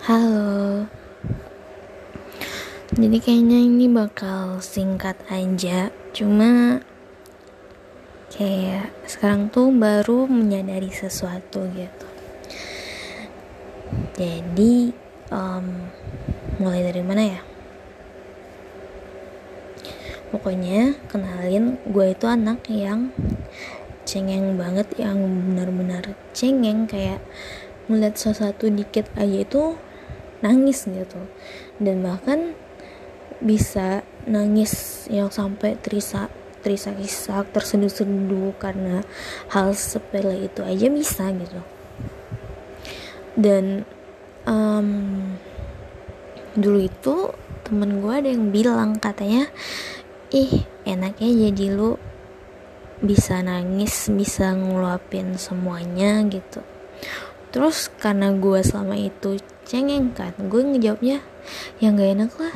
Halo. Jadi kayaknya ini bakal singkat aja, cuma kayak sekarang tuh baru menyadari sesuatu gitu. Jadi um, mulai dari mana ya? Pokoknya kenalin gue itu anak yang cengeng banget yang benar-benar cengeng kayak melihat sesuatu dikit aja itu nangis gitu. Dan bahkan bisa nangis yang sampai terisak terisak-isak terseduh-seduh karena hal sepele itu aja bisa gitu. Dan um, dulu itu temen gue ada yang bilang katanya ih enaknya jadi lu bisa nangis bisa ngeluapin semuanya gitu. Terus karena gue selama itu cengeng kan? Gue ngejawabnya yang gak enak lah.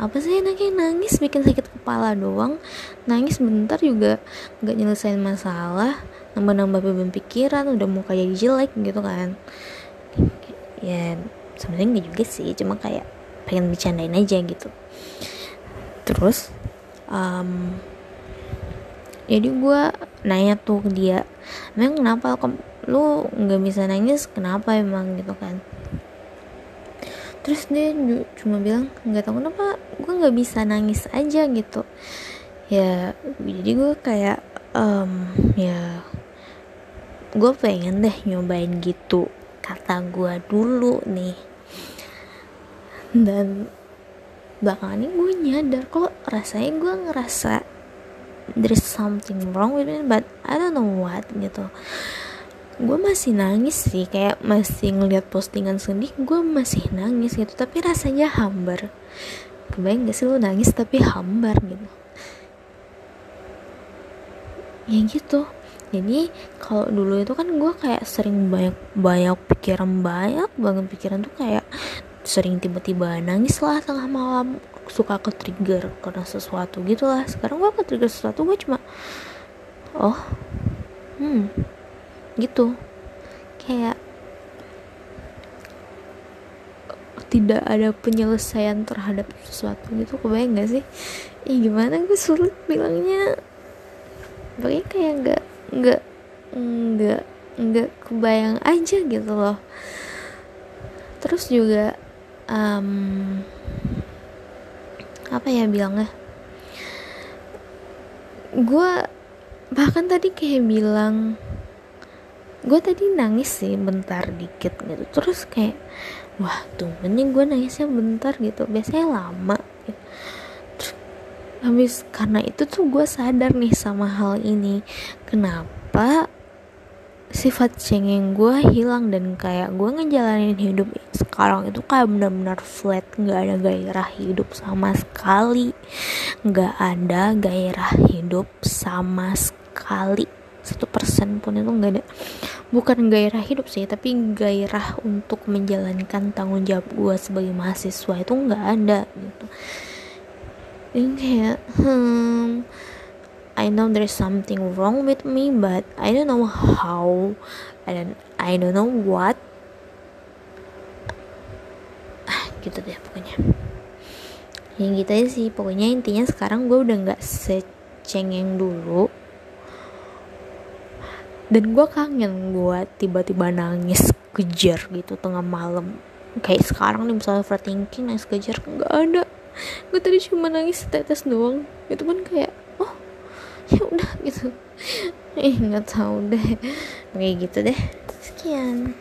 Apa sih enaknya? Nangis bikin sakit kepala doang. Nangis bentar juga gak nyelesain masalah nambah-nambah beban pikiran udah muka jadi jelek gitu kan. Ya sebenarnya gak juga sih cuma kayak pengen bercandain aja gitu. Terus um, jadi gue nanya tuh ke dia emang kenapa? Lu nggak bisa nangis? Kenapa emang? Gitu kan terus dia cuma bilang nggak tahu kenapa gue nggak bisa nangis aja gitu. Ya jadi gue kayak um, ya gue pengen deh nyobain gitu kata gue dulu nih. Dan belakangan ini gue nyadar kok rasanya gue ngerasa there's something wrong with me but I don't know what gitu gue masih nangis sih kayak masih ngeliat postingan sedih gue masih nangis gitu. Tapi rasanya hambar. Kebayang gak sih lo nangis tapi hambar gitu? Ya gitu. Jadi kalau dulu itu kan gue kayak sering banyak banyak pikiran banyak banget pikiran tuh kayak sering tiba-tiba nangis lah tengah malam suka ke trigger karena sesuatu gitu lah. Sekarang gue ke trigger sesuatu gue cuma oh hmm gitu. Kayak tidak ada penyelesaian terhadap sesuatu gitu. Kebayang gak sih? Ih gimana gue sulit bilangnya? Pokoknya kayak nggak nggak nggak nggak kebayang aja gitu loh. Terus juga um, apa ya bilangnya? Gue bahkan tadi kayak bilang gue tadi nangis sih bentar dikit gitu. Terus kayak wah mending gue nangisnya bentar gitu. Biasanya lama gitu. Terus, habis karena itu tuh gue sadar nih sama hal ini. Kenapa sifat cengeng gue hilang dan kayak gue ngejalanin hidup sekarang itu kayak benar-benar flat nggak ada gairah hidup sama sekali. Nggak ada gairah hidup sama sekali satu persen pun itu nggak ada bukan gairah hidup sih tapi gairah untuk menjalankan tanggung jawab gue sebagai mahasiswa itu nggak ada gitu. Ini kayak hmm I know there's something wrong with me but I don't know how and I don't know what. Ah gitu deh pokoknya. Yang gitu aja sih pokoknya intinya sekarang gue udah nggak secengeng dulu dan gue kangen gue tiba-tiba nangis kejar gitu tengah malam. Kayak sekarang nih misalnya overthinking nangis kejar nggak ada. Gue tadi cuma nangis tetes doang. Itu pun kayak oh ya udah gitu. Eh nggak deh. Kayak gitu deh. Sekian